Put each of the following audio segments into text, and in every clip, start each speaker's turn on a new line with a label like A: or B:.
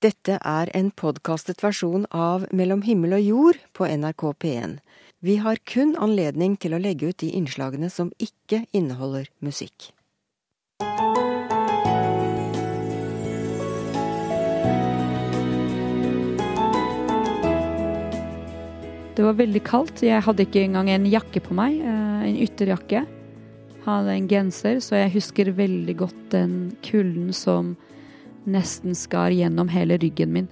A: Dette er en podkastet versjon av Mellom himmel og jord på NRK P1. Vi har kun anledning til å legge ut de innslagene som ikke inneholder musikk.
B: Det var veldig kaldt. Jeg hadde ikke engang en jakke på meg, eh, en ytterjakke. Hadde en genser, så jeg husker veldig godt den kulden som nesten skar gjennom hele ryggen min.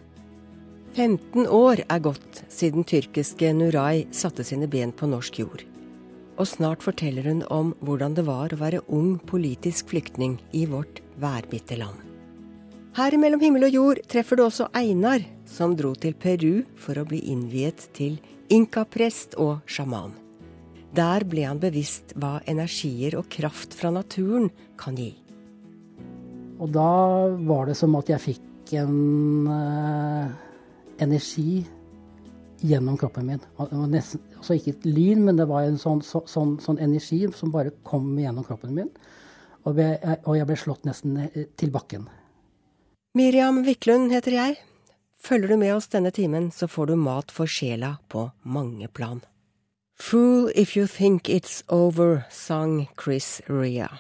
A: 15 år er gått siden tyrkiske Nuray satte sine ben på norsk jord. Og snart forteller hun om hvordan det var å være ung politisk flyktning i vårt værbitte land. Her mellom himmel og jord treffer du også Einar, som dro til Peru for å bli innviet til inkaprest og sjaman. Der ble han bevisst hva energier og kraft fra naturen kan gi.
C: Og da var det som at jeg fikk en uh, energi gjennom kroppen min. Nesten, altså ikke et lyn, men det var en sånn, så, sånn, sånn energi som bare kom gjennom kroppen min. Og, jeg, og jeg ble slått nesten eh, til bakken.
A: Miriam Wiklund heter jeg. Følger du med oss denne timen, så får du mat for sjela på mange plan. Fool if you think it's over, sang Chris Ria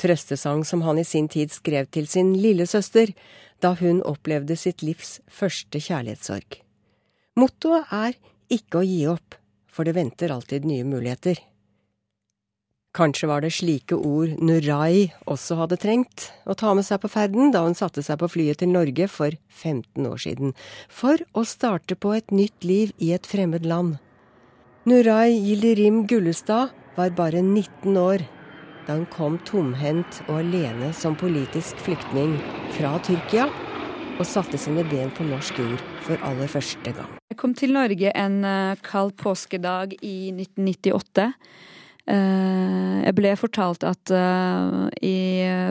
A: trøstesang som han i sin tid skrev til sin lillesøster da hun opplevde sitt livs første kjærlighetssorg. Mottoet er ikke å gi opp, for det venter alltid nye muligheter. Kanskje var det slike ord Nurai også hadde trengt å ta med seg på ferden da hun satte seg på flyet til Norge for 15 år siden, for å starte på et nytt liv i et fremmed land. Nurai Gildirim Gullestad var bare 19 år da hun kom tomhendt og alene som politisk flyktning fra Tyrkia og satte sine ben på norsk jord for aller første gang.
B: Jeg kom til Norge en eh, kald påskedag i 1998. Eh, jeg ble fortalt at eh, i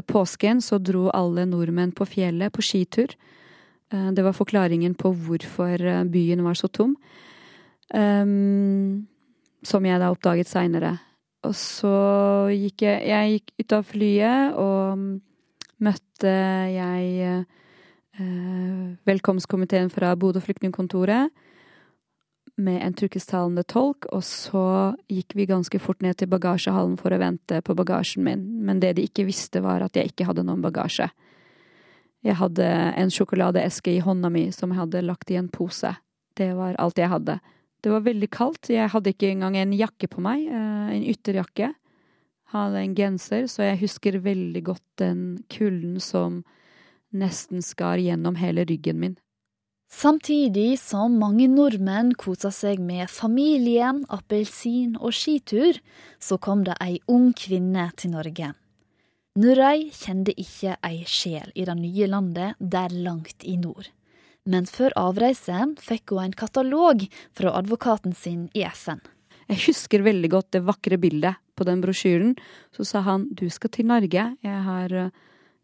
B: påsken så dro alle nordmenn på fjellet på skitur. Det var forklaringen på hvorfor byen var så tom. Som jeg da oppdaget seinere. Og så gikk jeg Jeg gikk ut av flyet, og møtte jeg eh, velkomstkomiteen fra Bodø flyktningkontoret med en tyrkisktalende tolk, og så gikk vi ganske fort ned til bagasjehallen for å vente på bagasjen min, men det de ikke visste, var at jeg ikke hadde noen bagasje. Jeg hadde en sjokoladeeske i hånda mi som jeg hadde lagt i en pose. Det var alt jeg hadde. Det var veldig kaldt. Jeg hadde ikke engang en jakke på meg, eh, en ytterjakke. Hadde en genser, så jeg husker veldig godt den kulden som nesten skar gjennom hele ryggen min.
D: Samtidig som mange nordmenn kosa seg med familien, appelsin og skitur, så kom det ei ung kvinne til Norge. Nuray kjente ikke ei sjel i det nye landet der langt i nord men før avreise fikk hun en katalog fra advokaten sin i FN.
B: Jeg husker veldig godt det vakre bildet på den brosjyren. Så sa han du skal til Norge. Jeg har,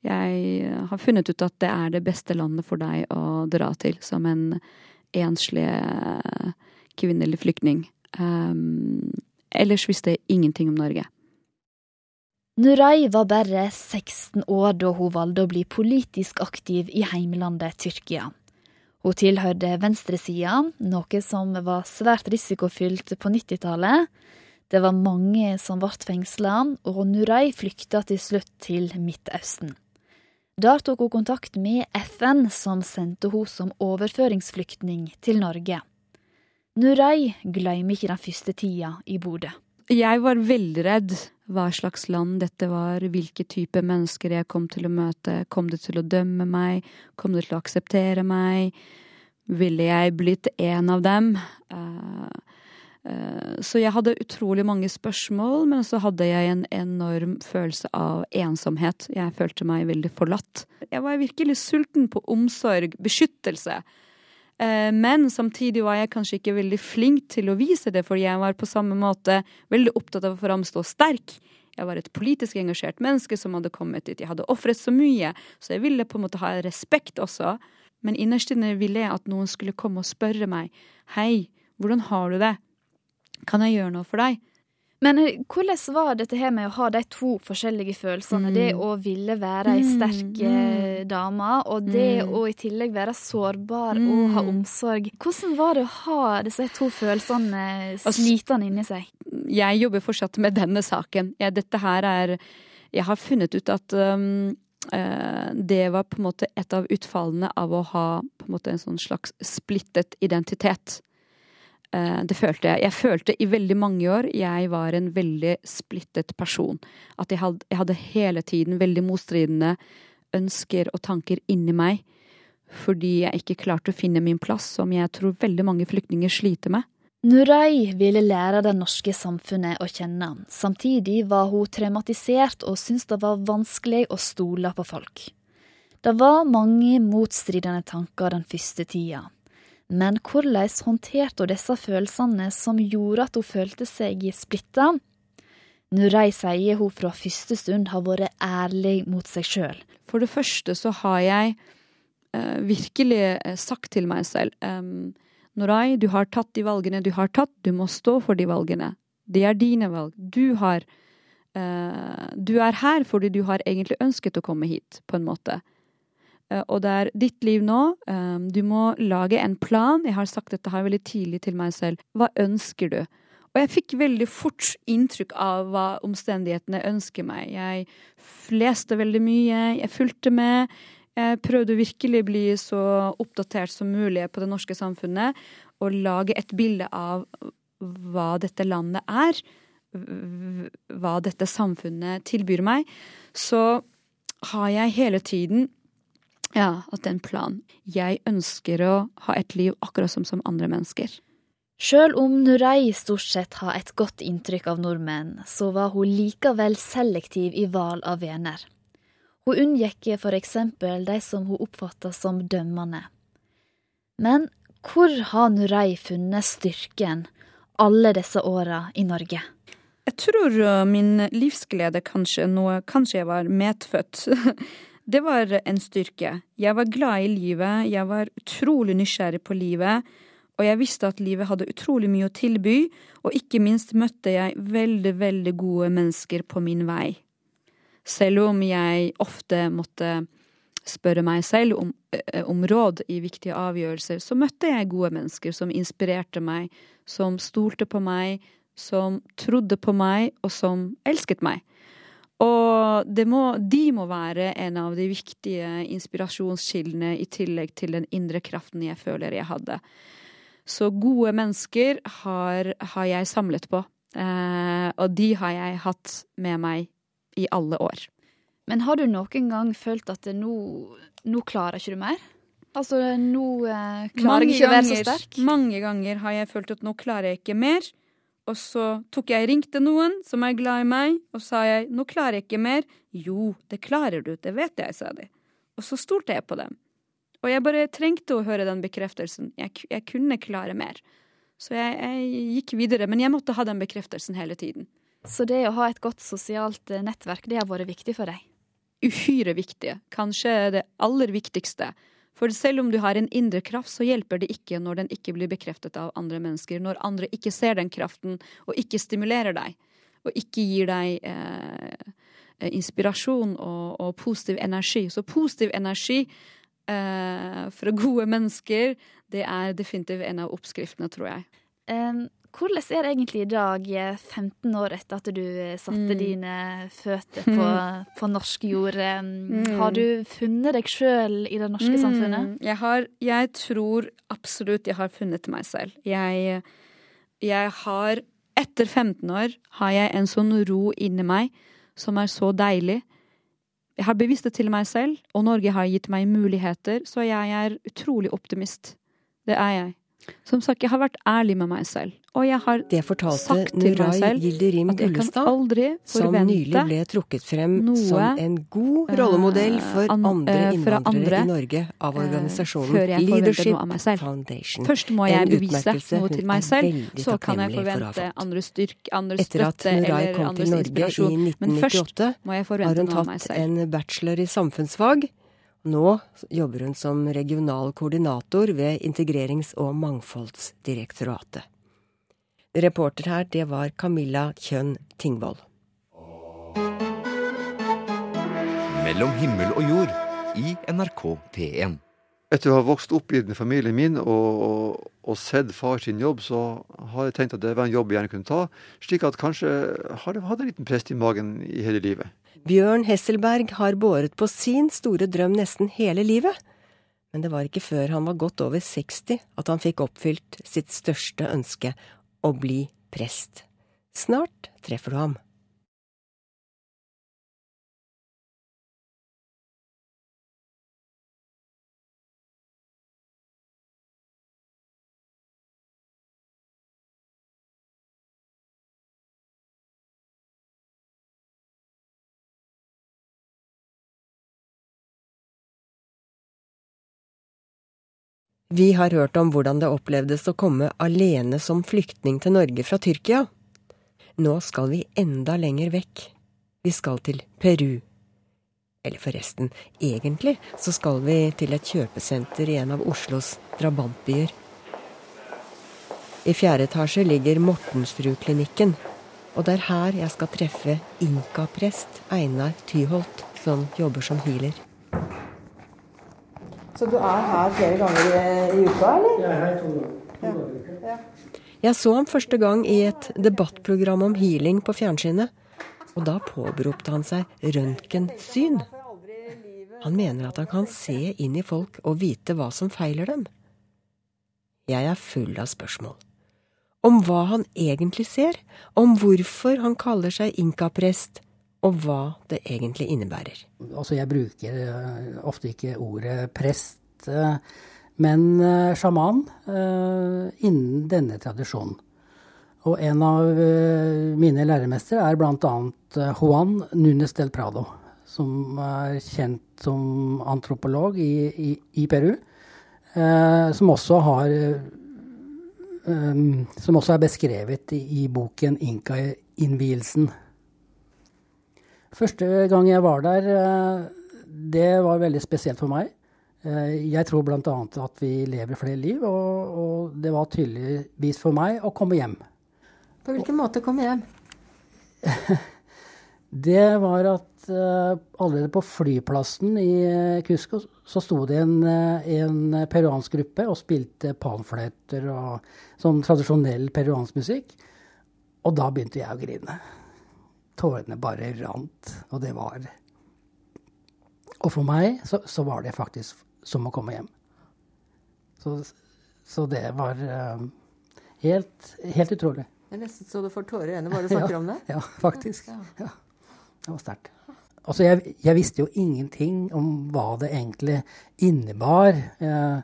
B: jeg har funnet ut at det er det beste landet for deg å dra til som en enslig kvinnelig flyktning. Um, ellers visste jeg ingenting om Norge.
D: Nuray var bare 16 år da hun valgte å bli politisk aktiv i heimlandet Tyrkia. Hun tilhørte venstresida, noe som var svært risikofylt på 90-tallet. Det var mange som ble fengsla, og Nuray flykta til slutt til Midtøsten. Der tok hun kontakt med FN, som sendte hun som overføringsflyktning til Norge. Nuray glemmer ikke den første tida i Bodø.
B: Jeg var veldig redd hva slags land dette var, hvilke type mennesker jeg kom til å møte. Kom det til å dømme meg? Kom det til å akseptere meg? Ville jeg blitt en av dem? Uh, uh, så jeg hadde utrolig mange spørsmål, men så hadde jeg en enorm følelse av ensomhet. Jeg følte meg veldig forlatt. Jeg var virkelig sulten på omsorg, beskyttelse. Eh, men samtidig var jeg kanskje ikke veldig flink til å vise det, for jeg var på samme måte veldig opptatt av å framstå sterk. Jeg var et politisk engasjert menneske som hadde kommet dit. Jeg hadde ofret så mye, så jeg ville på en måte ha respekt også. Men innerst inne ville jeg at noen skulle komme og spørre meg. Hei, hvordan har du det? Kan jeg gjøre noe for deg?
D: Men eh, hvordan var dette her med å ha de to forskjellige følelsene? Mm. Det å ville være ei mm, sterk mm. dame, og det mm. å i tillegg være sårbar mm. og ha omsorg. Hvordan var det å ha disse to følelsene slitende inni seg?
B: Jeg jobber fortsatt med denne saken. Jeg, dette her er Jeg har funnet ut at um, det var på en måte et av utfallene av å ha på en måte en sånn slags splittet identitet. Eh, det følte jeg. Jeg følte i veldig mange år jeg var en veldig splittet person. At jeg hadde, jeg hadde hele tiden veldig motstridende ønsker og tanker inni meg. Fordi jeg ikke klarte å finne min plass, som jeg tror veldig mange flyktninger sliter med.
D: Nuray ville lære det norske samfunnet å kjenne. Samtidig var hun traumatisert og syntes det var vanskelig å stole på folk. Det var mange motstridende tanker den første tida. Men hvordan håndterte hun disse følelsene som gjorde at hun følte seg splitta? Nuray sier hun fra første stund har vært ærlig mot seg sjøl.
B: For det første så har jeg uh, virkelig eh, sagt til meg selv um, Nuray, du har tatt de valgene du har tatt, du må stå for de valgene. De er dine valg. Du har uh, Du er her fordi du har egentlig ønsket å komme hit, på en måte. Uh, og det er ditt liv nå. Eh, du må lage en plan. Jeg har sagt dette her veldig tidlig til meg selv. Hva ønsker du? Og jeg fikk veldig fort inntrykk av hva omstendighetene ønsker meg. Jeg leste veldig mye, jeg fulgte med. Jeg prøvde virkelig å bli så oppdatert som mulig på det norske samfunnet. Og lage et bilde av hva dette landet er. Hva dette samfunnet tilbyr meg. Så har jeg hele tiden ja, er en plan. Jeg ønsker å ha et liv akkurat som som andre mennesker.
D: Sjøl om Nurei stort sett har et godt inntrykk av nordmenn, så var hun likevel selektiv i valg av venner. Hun unngikk eksempel de som hun oppfatta som dømmende. Men hvor har Nurei funnet styrken alle disse åra i Norge?
B: Jeg tror uh, min livsglede kanskje noe Kanskje jeg var medfødt. Det var en styrke. Jeg var glad i livet, jeg var utrolig nysgjerrig på livet, og jeg visste at livet hadde utrolig mye å tilby, og ikke minst møtte jeg veldig, veldig gode mennesker på min vei. Selv om jeg ofte måtte spørre meg selv om, eh, om råd i viktige avgjørelser, så møtte jeg gode mennesker som inspirerte meg, som stolte på meg, som trodde på meg, og som elsket meg. Og må, de må være en av de viktige inspirasjonskildene i tillegg til den indre kraften jeg føler jeg hadde. Så gode mennesker har, har jeg samlet på, eh, og de har jeg hatt med meg i alle år.
D: Men har du noen gang følt at nå, nå klarer ikke du mer? Altså, nå eh, klarer mange jeg ikke å være så sterk?
B: Mange ganger har jeg følt at nå klarer jeg ikke mer. Og så tok jeg ringte noen som er glad i meg, og sa jeg nå klarer jeg ikke mer. Jo, det klarer du, det vet jeg, sa de. Og så stolte jeg på dem. Og jeg bare trengte å høre den bekreftelsen. Jeg, jeg kunne klare mer. Så jeg, jeg, gikk videre, men jeg måtte ha den bekreftelsen hele tiden.
D: Så det å ha et godt sosialt eh, nettverk, det har vært viktig for deg?
B: Uhyre viktig. Kanskje det aller viktigste. For selv om du har en indre kraft, så hjelper det ikke når den ikke blir bekreftet av andre mennesker. Når andre ikke ser den kraften og ikke stimulerer deg, og ikke gir deg eh, inspirasjon og, og, positiv energi. Så positiv energi eh, fra gode mennesker, det er definitivt en av oppskriftene, tror jeg.
D: Um, hvordan er det egentlig i dag, 15 år etter at du satte mm. dine føtter på, på norsk jord? Mm. Har du funnet deg sjøl i det norske mm. samfunnet?
B: Jeg, har, jeg, tror absolutt jeg har funnet meg selv. Jeg, jeg har Etter 15 år har jeg en sånn ro inni meg som er så deilig. Jeg har bevisst det til meg selv, og Norge har gitt meg muligheter, så jeg er utrolig optimist. Det er jeg. Som sagt, jeg har vært ærlig med meg selv. Og jeg har sagt til meg selv at jeg kan aldri
A: som nylig ble trukket frem som en god rollemodell for eh, andre eh, innvandrere andre, i Norge av eh, organisasjonen Leadership Foundation.
B: Først må jeg bevise noe til meg selv, så kan jeg forvente andre styrk, andre støtte eller andres inspirasjon. Først må jeg forvente noe av meg selv.
A: Har hun tatt en bachelor i samfunnsfag? Nå jobber hun som regional koordinator ved Integrerings- og mangfoldsdirektoratet. Reporter her, det var Camilla Kjønn Tingvoll.
E: Mellom himmel og jord i NRK P1.
F: Etter å ha vokst opp i den familien min og, og, og sett far sin jobb, så har jeg tenkt at det var en jobb jeg gjerne kunne ta. Slik at kanskje har jeg hatt en liten prest i magen i hele livet.
A: Bjørn Hesselberg har båret på sin store drøm nesten hele livet. Men det var ikke før han var godt over 60 at han fikk oppfylt sitt største ønske, å bli prest. Snart treffer du ham. Vi har hørt om hvordan det opplevdes å komme alene som flyktning til Norge fra Tyrkia. Nå skal vi enda lenger vekk. Vi skal til Peru. Eller forresten, egentlig så skal vi til et kjøpesenter i en av Oslos drabantbyer. I fjerde etasje ligger Mortensrudklinikken, og det er her jeg skal treffe inkaprest Einar Tyholt, som jobber som healer. Så du er her flere ganger i, uka, eller?
C: Jeg er her to ganger. Ja.
A: Jeg så ham første gang i et debattprogram om healing på fjernsynet. Og da påberopte han seg røntgensyn. Han mener at han kan se inn i folk og vite hva som feiler dem. Jeg er full av spørsmål. Om hva han egentlig ser, om hvorfor han kaller seg inkaprest, og hva det egentlig innebærer.
C: Altså, jeg bruker uh, ofte ikke ordet prest, uh, men uh, sjaman innen denne tradisjonen. Og en av mine læremestere er bl.a. Juan Nunes del Prado, som er kjent som antropolog i, i, i Peru. som også har Som også er beskrevet i, i boken 'Inka-innvielsen'. Første gang jeg var der, eh, det var veldig spesielt for meg. Eh, jeg tror bl.a. at vi lever flere liv, og, og, det var tydeligvis for meg å komme hjem.
A: På hvilken måte komme hjem?
C: det var at uh, allerede på flyplassen i Cusco så sto det en, en peruansk gruppe og spilte panfløyter og sånn tradisjonell peruansk musikk. Og da begynte jeg å grine tårene bare rant. Og det var Og for meg så, så var det faktisk som å komme hjem. Så, så det var uh, helt, helt, utrolig.
A: Det er nesten så du får tårer i øynene bare du snakker
C: ja,
A: om det.
C: Ja, faktisk. Ja. Det var sterkt. Altså, jeg, jeg, visste jo ingenting om hva det egentlig innebar. Eh,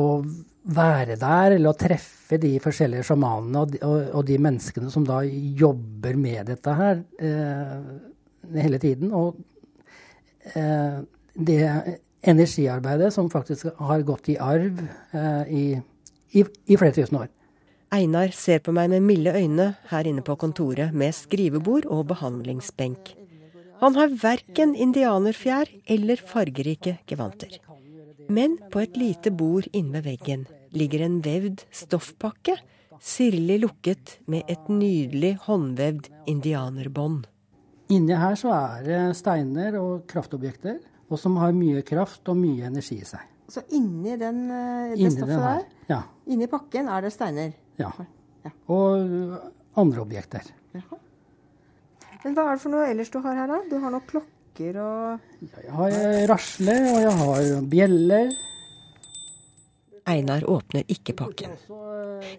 C: og være der, eller å treffe de forskjellige sjamanene og, og, og, de menneskene som da jobber med dette her eh, hele tiden. Og eh, det energiarbeidet som faktisk har gått i arv eh, i, i, i, flere tusen år.
A: Einar ser på meg med milde øyne her inne på kontoret med skrivebord og behandlingsbenk. Han har verken indianerfjær eller fargerike gevanter. Men på et lite bord inne ved veggen ligger en vevd stoffpakke, sirlig lukket med et nydelig håndvevd indianerbånd.
C: Inni her så er det steiner og kraftobjekter, og som har mye kraft og mye energi i seg.
A: Så inni den, eh, det inni stoffet der,
C: ja.
A: inni pakken, er det steiner?
C: Ja. ja. Og andre objekter. Jaha.
A: Men hva er det for noe ellers du har her, da? Du har noen klokker og
C: ja, Jeg har rasler, og jeg har bjeller.
A: Einar åpner ikke pakken.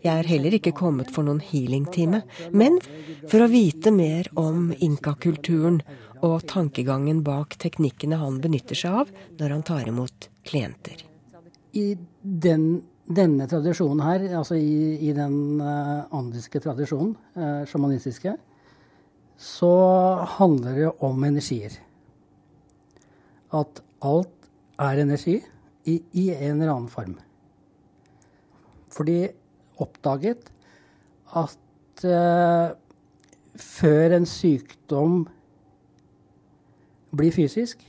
A: Jeg er heller ikke kommet for noen healingtime, men for å vite mer om inkakulturen og tankegangen bak teknikkene han benytter seg av når han tar imot klienter.
C: I den, denne tradisjonen her, altså i, i den uh, andiske tradisjonen, uh, sjamanistiske, så handler det om energier. At alt er energi i, i en eller annen form. For de oppdaget at uh, før en sykdom blir fysisk,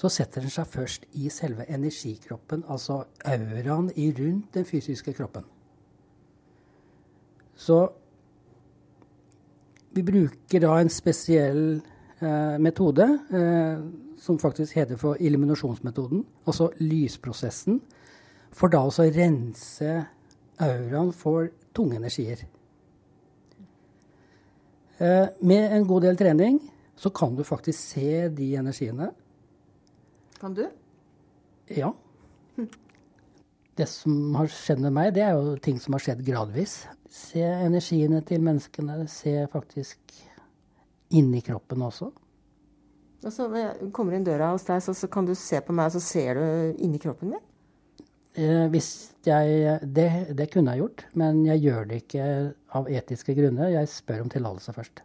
C: så setter den seg først i selve energikroppen, altså auraen i rundt den fysiske kroppen. Så vi bruker da en spesiell eh, metode eh, som faktisk heter for eliminasjonsmetoden, altså lysprosessen, for da også å rense auraen for tunge energier. Eh, med en god del trening så kan du faktisk se de energiene.
A: Kan du?
C: Ja. Det som har skjedd med meg, det er jo ting som har skjedd gradvis. Se energiene til menneskene. Se faktisk inni kroppen også.
A: Altså, når jeg kommer inn døra hos deg, så, så kan du se på meg, og så ser du inni kroppen min?
C: Eh, hvis jeg, det, det kunne jeg gjort, men jeg gjør det ikke av etiske grunner. Jeg spør om tillatelse først.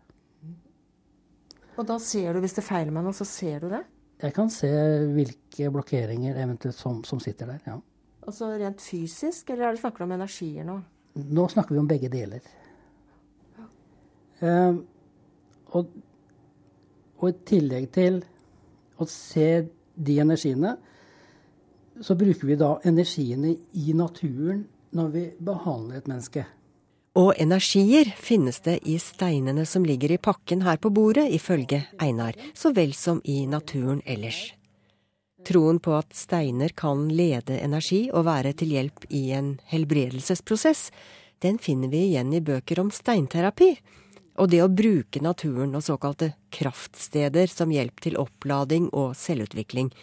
A: Og da ser du, hvis det feiler meg noe, så ser du det?
C: Jeg kan se hvilke blokkeringer eventuelt som, som sitter der, ja.
A: Altså rent fysisk, eller er det snakker du om energier nå?
C: Nå snakker vi om begge deler. Eh, og, og i tillegg til å se de energiene, så bruker vi da energiene i naturen når vi behandler et menneske.
A: Og energier finnes det i steinene som ligger i pakken her på bordet, ifølge Einar, så vel som i naturen ellers. Troen på at steiner kan lede energi og være til hjelp i en helbredelsesprosess, den finner vi igjen i bøker om steinterapi. Og det å bruke naturen og såkalte kraftsteder som hjelp til opplading og selvutvikling,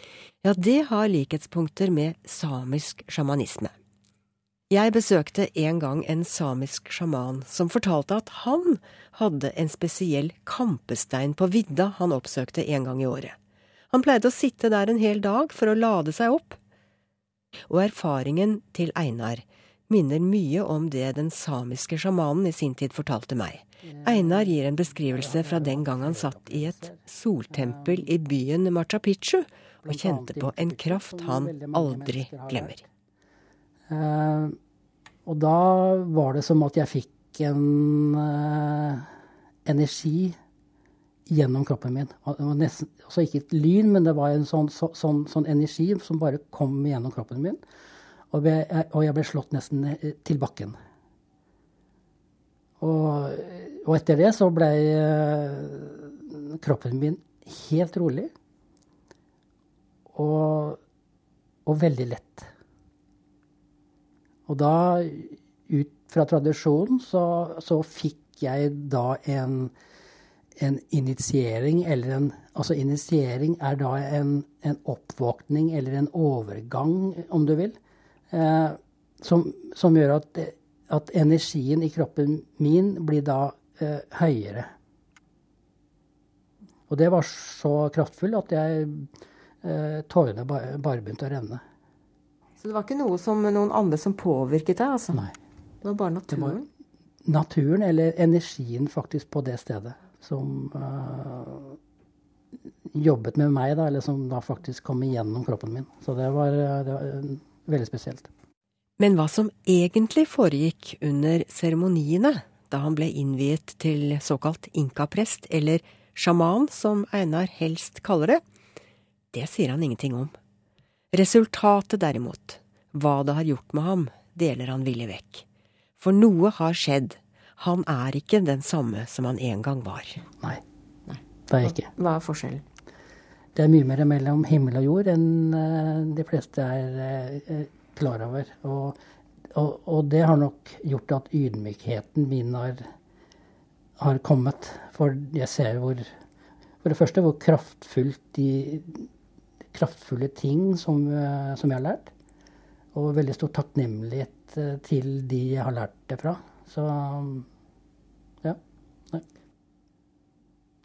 A: ja, det har likhetspunkter med samisk sjamanisme. Jeg besøkte en gang en samisk sjaman som fortalte at han hadde en spesiell kampestein på vidda han oppsøkte en gang i året. Han pleide å sitte der en hel dag for å lade seg opp. Og erfaringen til Einar minner mye om det den samiske sjamanen i sin tid fortalte meg. Einar gir en beskrivelse fra den gang han satt i et soltempel i byen Machu Picchu og kjente på en kraft han aldri glemmer.
C: Uh, og da var det som at jeg fikk en uh, energi gjennom kroppen min. Nesten, altså ikke et lyn, men det var en sånn, så, sånn, sånn energi som bare kom gjennom kroppen min. Og, jeg, ble slått nesten til bakken. Og, og etter det så ble uh, kroppen min helt rolig. Og, og veldig lett. Og da, ut fra tradisjonen, så, så fikk jeg da en, en initiering, eller en Altså initiering er da en, en oppvåkning eller en overgang, om du vil, eh, som, som, gjør at, at, energien i kroppen min blir da eh, høyere. Og det var så kraftfull at jeg eh, tårene bare, bare begynte å renne.
A: Så det var ikke noe som noen andre som påvirket deg? altså?
C: Nei.
A: Det var bare naturen?
C: Var naturen, eller energien faktisk på det stedet, som uh, jobbet med meg, da, eller som da faktisk kom igjennom kroppen min. Så det var, det var veldig spesielt.
A: Men hva som egentlig foregikk under seremoniene, da han ble innviet til såkalt inkaprest, eller sjaman, som Einar helst kaller det, det sier han ingenting om. Resultatet derimot, hva det har gjort med ham, deler han villig vekk. For noe har skjedd. Han er ikke den samme som han en gang var.
C: Nei, Nei. det er jeg ikke.
A: Hva er forskjellen?
C: Det er mye mer mellom himmel og jord enn uh, de fleste er uh, klar over. Og, og, og, det har nok gjort at ydmykheten min har, har kommet. For jeg ser hvor For det første hvor kraftfullt de kraftfulle ting som, som jeg har lært. Og veldig stor takknemlighet til de jeg har lært det fra. Så ja. Nei.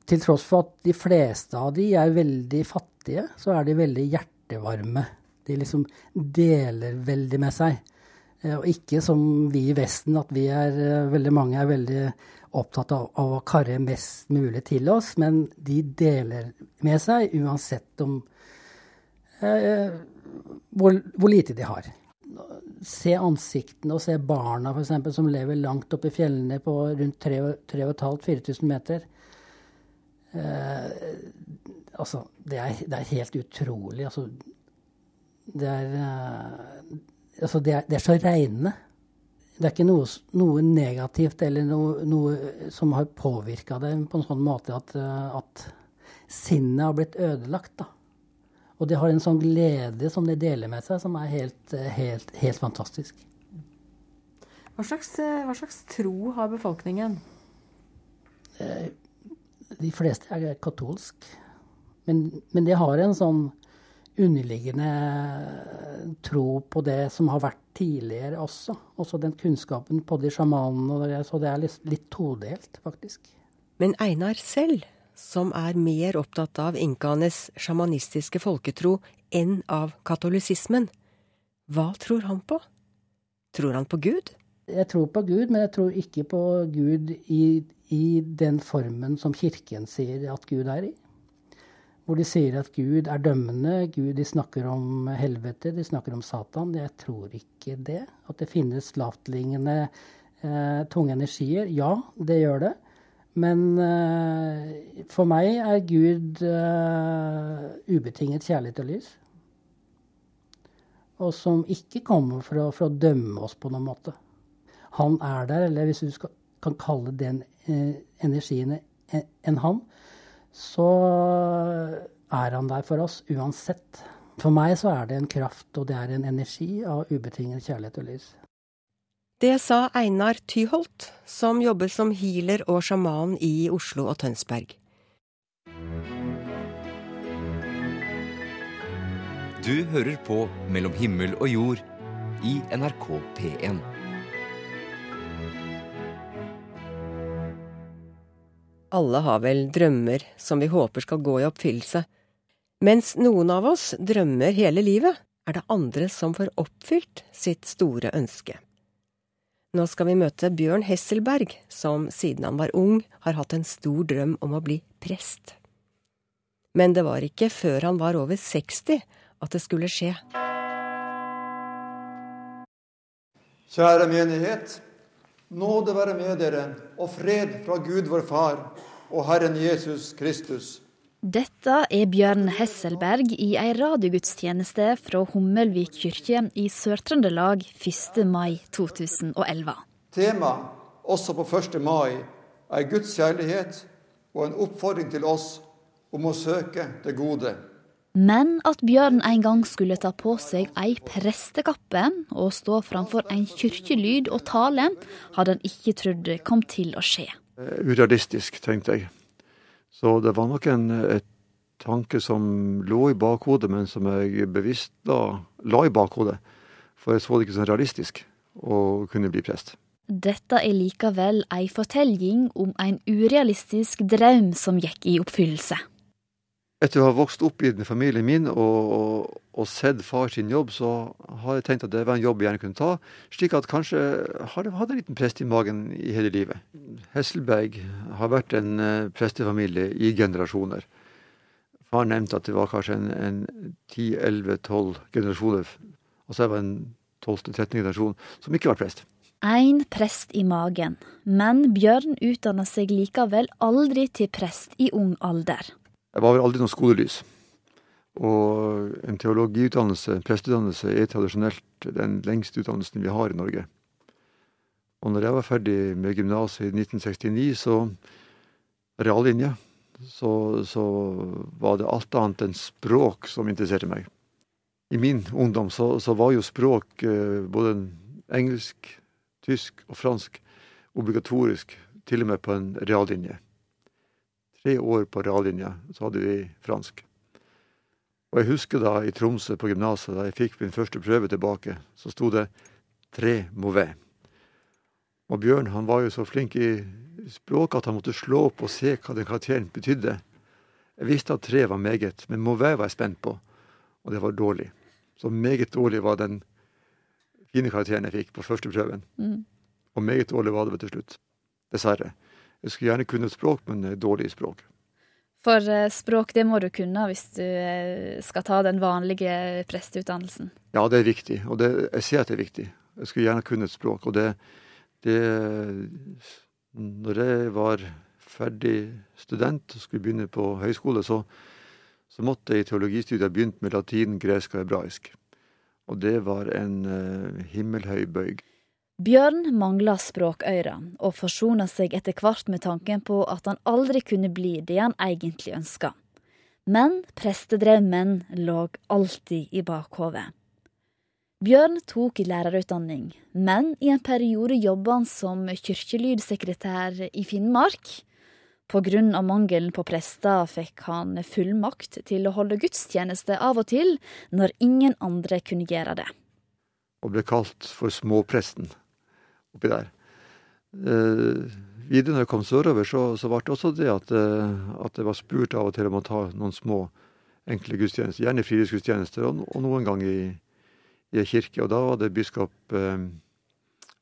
C: Til tross for at de fleste av de er veldig fattige, så er de veldig hjertevarme. De liksom deler veldig med seg. Eh, og ikke som vi i Vesten, at vi er eh, veldig mange er veldig opptatt av, av å karre mest mulig til oss, men de deler med seg uansett om eh, hvor, hvor lite de har se ansiktene og se barna f.eks. som lever langt oppe i fjellene på rundt 3500-4000 meter. Eh, Altså, det er, det er helt utrolig. Altså, det er, uh, altså det, er, det er så reine. Det er ikke noe, noe negativt eller noe, noe som har påvirka det på en sånn måte at, at sinnet har blitt ødelagt. da. Og de har en sånn glede som de deler med seg, som er helt, helt, helt fantastisk.
A: Hva slags, hva slags, tro har befolkningen?
C: De fleste er katolsk. Men, men de har en sånn underliggende tro på det som har vært tidligere også. Også den kunnskapen på de sjamanene. Så det er litt, litt todelt, faktisk.
A: Men Einar selv, som er mer opptatt av inkaenes sjamanistiske folketro enn av katolisismen, hva tror han på? Tror han på Gud?
C: Jeg tror på Gud, men jeg tror ikke på Gud i, i den formen som Kirken sier at Gud er i hvor de sier at Gud er dømmende, Gud, de snakker om helvete, de snakker om Satan. Jeg tror ikke det. At det finnes lavtliggende eh, tunge energier. Ja, det gjør det. Men eh, for meg er Gud eh, ubetinget kjærlighet og lys. Og som ikke kommer for å, for å, dømme oss på noen måte. Han er der, eller hvis du skal, kan kalle den eh, energien en, en han, så er han der for oss uansett. For meg så er det en kraft, og det er en energi av ubetinget kjærlighet og lys.
A: Det sa Einar Tyholt, som jobber som healer og sjaman i Oslo og Tønsberg.
E: Du hører på Mellom himmel og jord i NRK P1.
A: Alle har vel drømmer som vi håper skal gå i oppfyllelse. Mens noen av oss drømmer hele livet, er det andre som får oppfylt sitt store ønske. Nå skal vi møte Bjørn Hesselberg, som siden han var ung har hatt en stor drøm om å bli prest. Men det var ikke før han var over 60 at det skulle skje.
F: Kjære menighet. Nåde være med dere, og fred fra Gud vår Far og Herren Jesus Kristus.
D: Dette er Bjørn Hesselberg i ei radiogudstjeneste fra Hummelvik kirke i Sør-Trøndelag 1. mai 2011.
F: Temaet, også på 1. mai, er Guds kjærlighet og en oppfordring til oss om å søke det gode.
D: Men at Bjørn en gang skulle ta på seg ei prestekappe og stå framfor en kirkelyd og tale, hadde han ikke trodd kom til å skje.
F: Eh, urealistisk, tenkte jeg. Så det var nok en et tanke som lå i bakhodet, men som jeg bevisst la, la i bakhodet. For jeg så det ikke som realistisk å kunne bli prest.
D: Dette er likevel ei fortelling om en urealistisk drøm som gikk i oppfyllelse.
F: Etter å ha vokst opp i den familien min og, og, og, sett far sin jobb, så har jeg tenkt at det var en jobb jeg gjerne kunne ta. Slik at kanskje har jeg hatt en liten prest i magen i hele livet. Hesselberg har vært en uh, prestefamilie i generasjoner. Far nevnte at det var kanskje en, 10-11-12 generasjoner. Og så var en 12.-13. generasjon som ikke var prest.
D: Én prest i magen, men Bjørn utdanna seg likevel aldri til prest i ung alder.
F: Jeg var vel aldri noe skolelys. Og en teologiutdannelse, en presteutdannelse, er tradisjonelt den lengste utdannelsen vi har i Norge. Og når jeg var ferdig med gymnaset i 1969, så reallinja, så, så var det alt annet enn språk som interesserte meg. I min ungdom så, så var jo språk, eh, både engelsk, tysk og fransk, obligatorisk, til og med på en reallinje tre år på reallinja, så hadde vi fransk. Og jeg husker da i Tromsø på gymnaset, da jeg fikk min første prøve tilbake, så sto det 'tre mauvais'. Og Bjørn han var jo så flink i språk at han måtte slå opp og se hva den karakteren betydde. Jeg visste at tre var meget, men mauvais var jeg spent på, og det var dårlig. Så meget dårlig var den fine karakteren jeg fikk på første prøven. Mm. Og meget dårlig var det til slutt. Dessverre. Jeg skulle gjerne kunne språk, men dårlig i språk.
D: For eh, språk, det må du kunne hvis du eh, skal ta den vanlige presteutdannelsen?
F: Ja, det er viktig, og det, jeg ser at det er viktig. Jeg skulle gjerne kunne et språk. Og det, det Når jeg var ferdig student og skulle begynne på høyskole, så, så måtte jeg i teologistudiet begynt med latin, gresk og hebraisk. Og det var en himmelhøy bøyg.
D: Bjørn mangla språkøyre, og forsona seg etter hvert med tanken på at han aldri kunne bli det han egentlig ønska. Men prestedrømmen lå alltid i bakhovet. Bjørn tok lærerutdanning, men i en periode jobba han som kirkelydsekretær i Finnmark, på grunn av mangelen på prester fikk han fullmakt til å holde gudstjeneste av og til, når ingen andre kunne gjøre det.
F: Og ble kalt for småpresten oppi der. Eh, videre når jeg kom sørover, så, så ble det også det at, eh, at jeg var spurt av og til om å ta noen små, enkle gudstjenester. Gjerne fritidsgudstjenester, og, og noen gang i, i kirke. Og da var det biskop eh,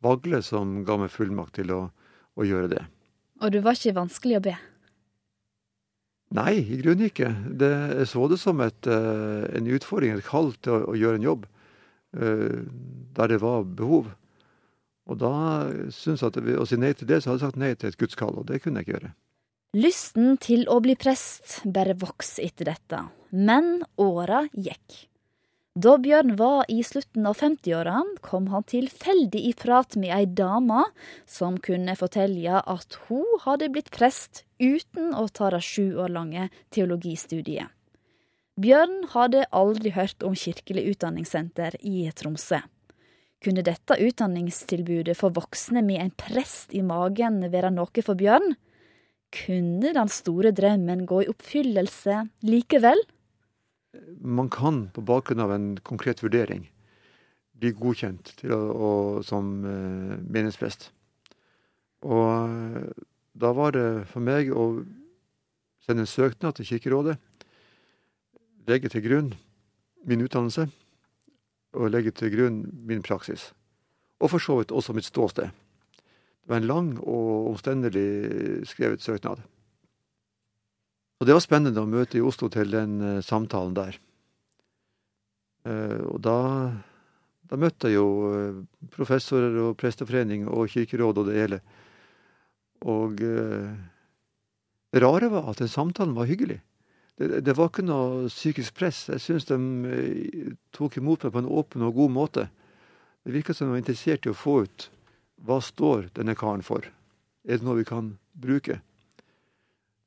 F: Vagle som ga meg fullmakt til å, å gjøre det.
D: Og du var ikke vanskelig å be?
F: Nei, i grunnen ikke. Det, jeg så det som et, uh, en utfordring, et kall til å, å gjøre en jobb uh, der det var behov. Og da syns jeg at ved å si nei til det, så hadde jeg sagt nei til et gudskall, og det kunne jeg ikke gjøre.
D: Lysten til å bli prest bare vokste etter dette, men åra gikk. Da Bjørn var i slutten av 50-åra, kom han tilfeldig i prat med ei dame som kunne fortelle at hun hadde blitt prest uten å ta det sju år lange teologistudiet. Bjørn hadde aldri hørt om Kirkelig utdanningssenter i Tromsø. Kunne dette utdanningstilbudet for voksne med en prest i magen være noe for Bjørn? Kunne den store drømmen gå i oppfyllelse likevel?
F: man kan på bakgrunn av en konkret vurdering bli godkjent å, å, som eh, menighetsprest. Og eh, da var det for meg å sende en søknad til Kirkerådet, legge til grunn min utdannelse og legge til grunn min praksis. Og for så vidt også mitt ståsted. Det var en lang og omstendelig skrevet søknad. Og det var spennende å møte i Oslo til den uh, samtalen der. Uh, og da, da, møtte jeg jo uh, professorer og presteforening og kirkeråd og det hele. Og det rare var at den samtalen var hyggelig. Det, det var ikke noe psykisk press. Jeg syns de tok imot meg på en åpen og god måte. Det virka som de var interessert i å få ut hva står denne karen for. Er det noe vi kan bruke?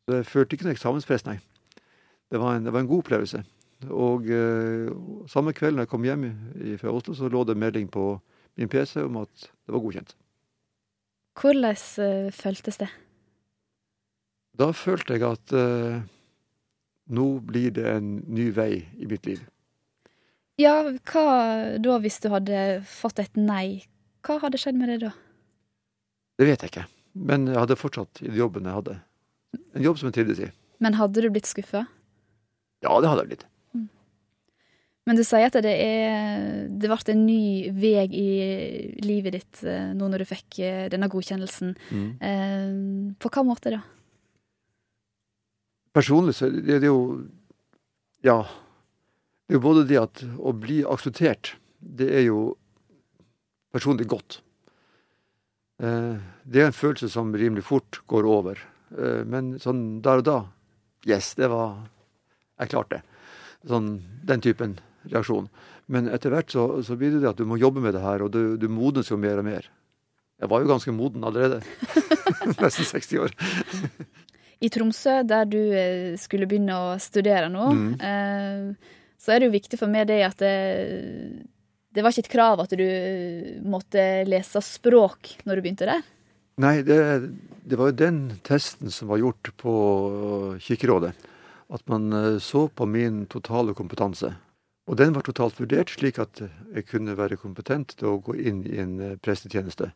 F: Så jeg følte ikke noe eksamenspress, nei. Det var en, det var en god opplevelse. Og eh, samme kveld når jeg kom hjem fra Oslo, så lå det melding på min PC om at det var godkjent.
D: Hvordan uh, føltes det?
F: Da følte jeg at uh, nå blir det en ny vei i mitt liv.
D: Ja, hva da hvis du hadde fått et nei? Hva hadde skjedd med det da?
F: Det vet jeg ikke. Men jeg hadde fortsatt i jobben jeg hadde. En jobb som jeg trivdes i.
D: Men hadde du blitt skuffa?
F: Ja, det hadde jeg blitt. Mm.
D: Men du sier at det er Det ble en ny vei i livet ditt eh, nå når du fikk eh, denne godkjennelsen. Mm. Eh, på hva måte da?
F: Personlig så er det jo Ja. Det er jo både det at å bli akseptert, det er jo personlig godt. Det er en følelse som rimelig fort går over. Eh, men sånn der og da Yes, det var Jeg klarte det. Sånn, den typen reaksjon. Men etter hvert så, så blir det det at du må jobbe med det her, og du, du modnes jo mer og mer. Jeg var jo ganske moden allerede. Nesten 60 år.
D: I Tromsø, der du eh, skulle begynne å studere nå, mm. eh, så er det jo viktig for meg det at det, det var ikke et krav at du måtte lese språk når du begynte der?
F: Nei, det, det, var jo den testen som var gjort på Kirkerådet. At man eh, så på min totale kompetanse. Og den var totalt vurdert slik at jeg kunne være kompetent til å gå inn i en eh, prestetjeneste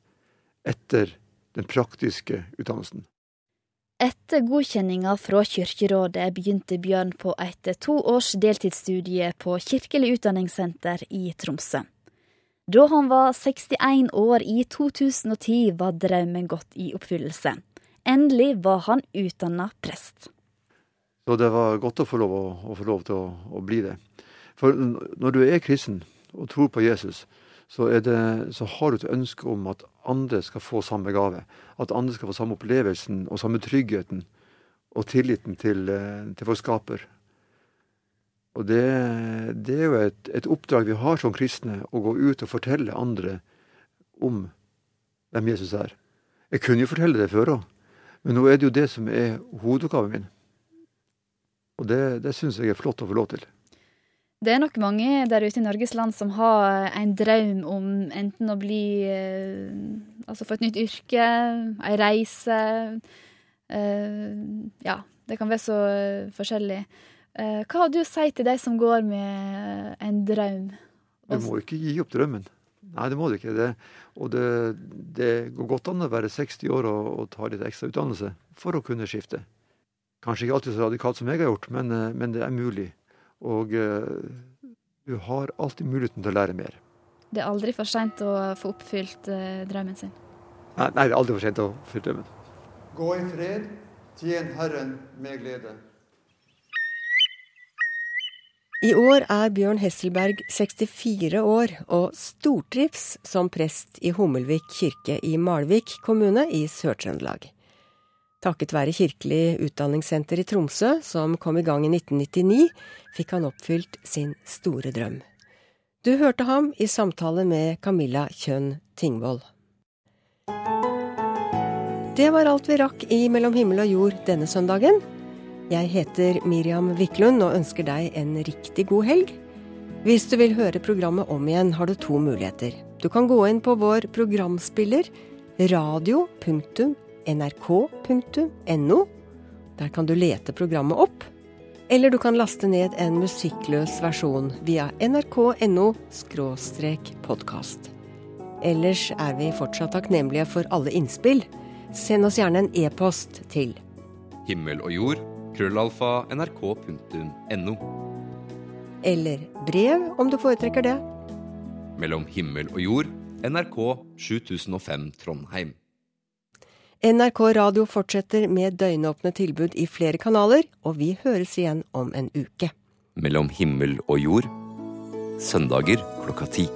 F: etter den praktiske utdannelsen.
D: Etter godkjenninga fra Kirkerådet begynte Bjørn på et to års deltidsstudie på Kirkelig utdanningssenter i Tromsø. Da han var 61 år i 2010, var drømmen gått i oppfyllelse. Endelig var han utdanna prest.
F: Så det var godt å få lov, å, å få lov til å, å, bli det. For når du er kristen og tror på Jesus, så, det, så har du et ønske om at andre skal få samme gave. At andre skal få samme opplevelsen og samme tryggheten og tilliten til, eh, til vår skaper. Og det, det er jo et, et, oppdrag vi har som kristne, å gå ut og fortelle andre om hvem Jesus er. Jeg kunne jo fortelle det før òg, men nå er det jo det som er hovedoppgaven min. Og det, det syns jeg er flott å få lov til.
D: Det er nok mange der ute i Norges land som har en drøm om enten å bli eh, Altså få et nytt yrke, ei reise. Eh, ja, det kan være så forskjellig. Eh, hva har du å si til de som går med en drøm?
F: Du må ikke gi opp drømmen. Nei, det må du ikke. Det, og det, det, går godt an å være 60 år og, og ta litt ekstra utdannelse for å kunne skifte. Kanskje ikke alltid så radikalt som jeg har gjort, men, men det er mulig. Og uh, du har alltid muligheten til å lære mer.
D: Det er aldri for seint å få oppfylt uh, drømmen sin?
F: Nei, nei, det er aldri for seint å oppfylle drømmen.
G: Gå i fred, tjen Herren med glede.
A: I år er Bjørn Hesselberg 64 år og stortrives som prest i Hummelvik kirke i Malvik kommune i Sør-Trøndelag. Takket være Kirkelig utdanningssenter i Tromsø, som kom i gang i 1999, fikk han oppfylt sin store drøm. Du hørte ham i samtale med Camilla Kjønn Tingvoll. Det var alt vi rakk i Mellom himmel og jord denne søndagen. Jeg heter Miriam Wiklund og ønsker deg en riktig god helg. Hvis du vil høre programmet om igjen, har du to muligheter. Du kan gå inn på vår programspiller radio.nrk.no. Der kan du lete programmet opp. Eller du kan laste ned en musikkløs versjon via nrk.no podkast. Ellers er vi fortsatt takknemlige for alle innspill. Send oss gjerne en e-post til
E: Himmel og jord, krøllalfa, nrk.no.
A: Eller brev, om du foretrekker det.
E: Mellom himmel og jord, NRK 7005 Trondheim.
A: NRK Radio fortsetter med døgnåpne tilbud i flere kanaler, og vi høres igjen om en uke.
E: Mellom himmel og jord, søndager klokka ti.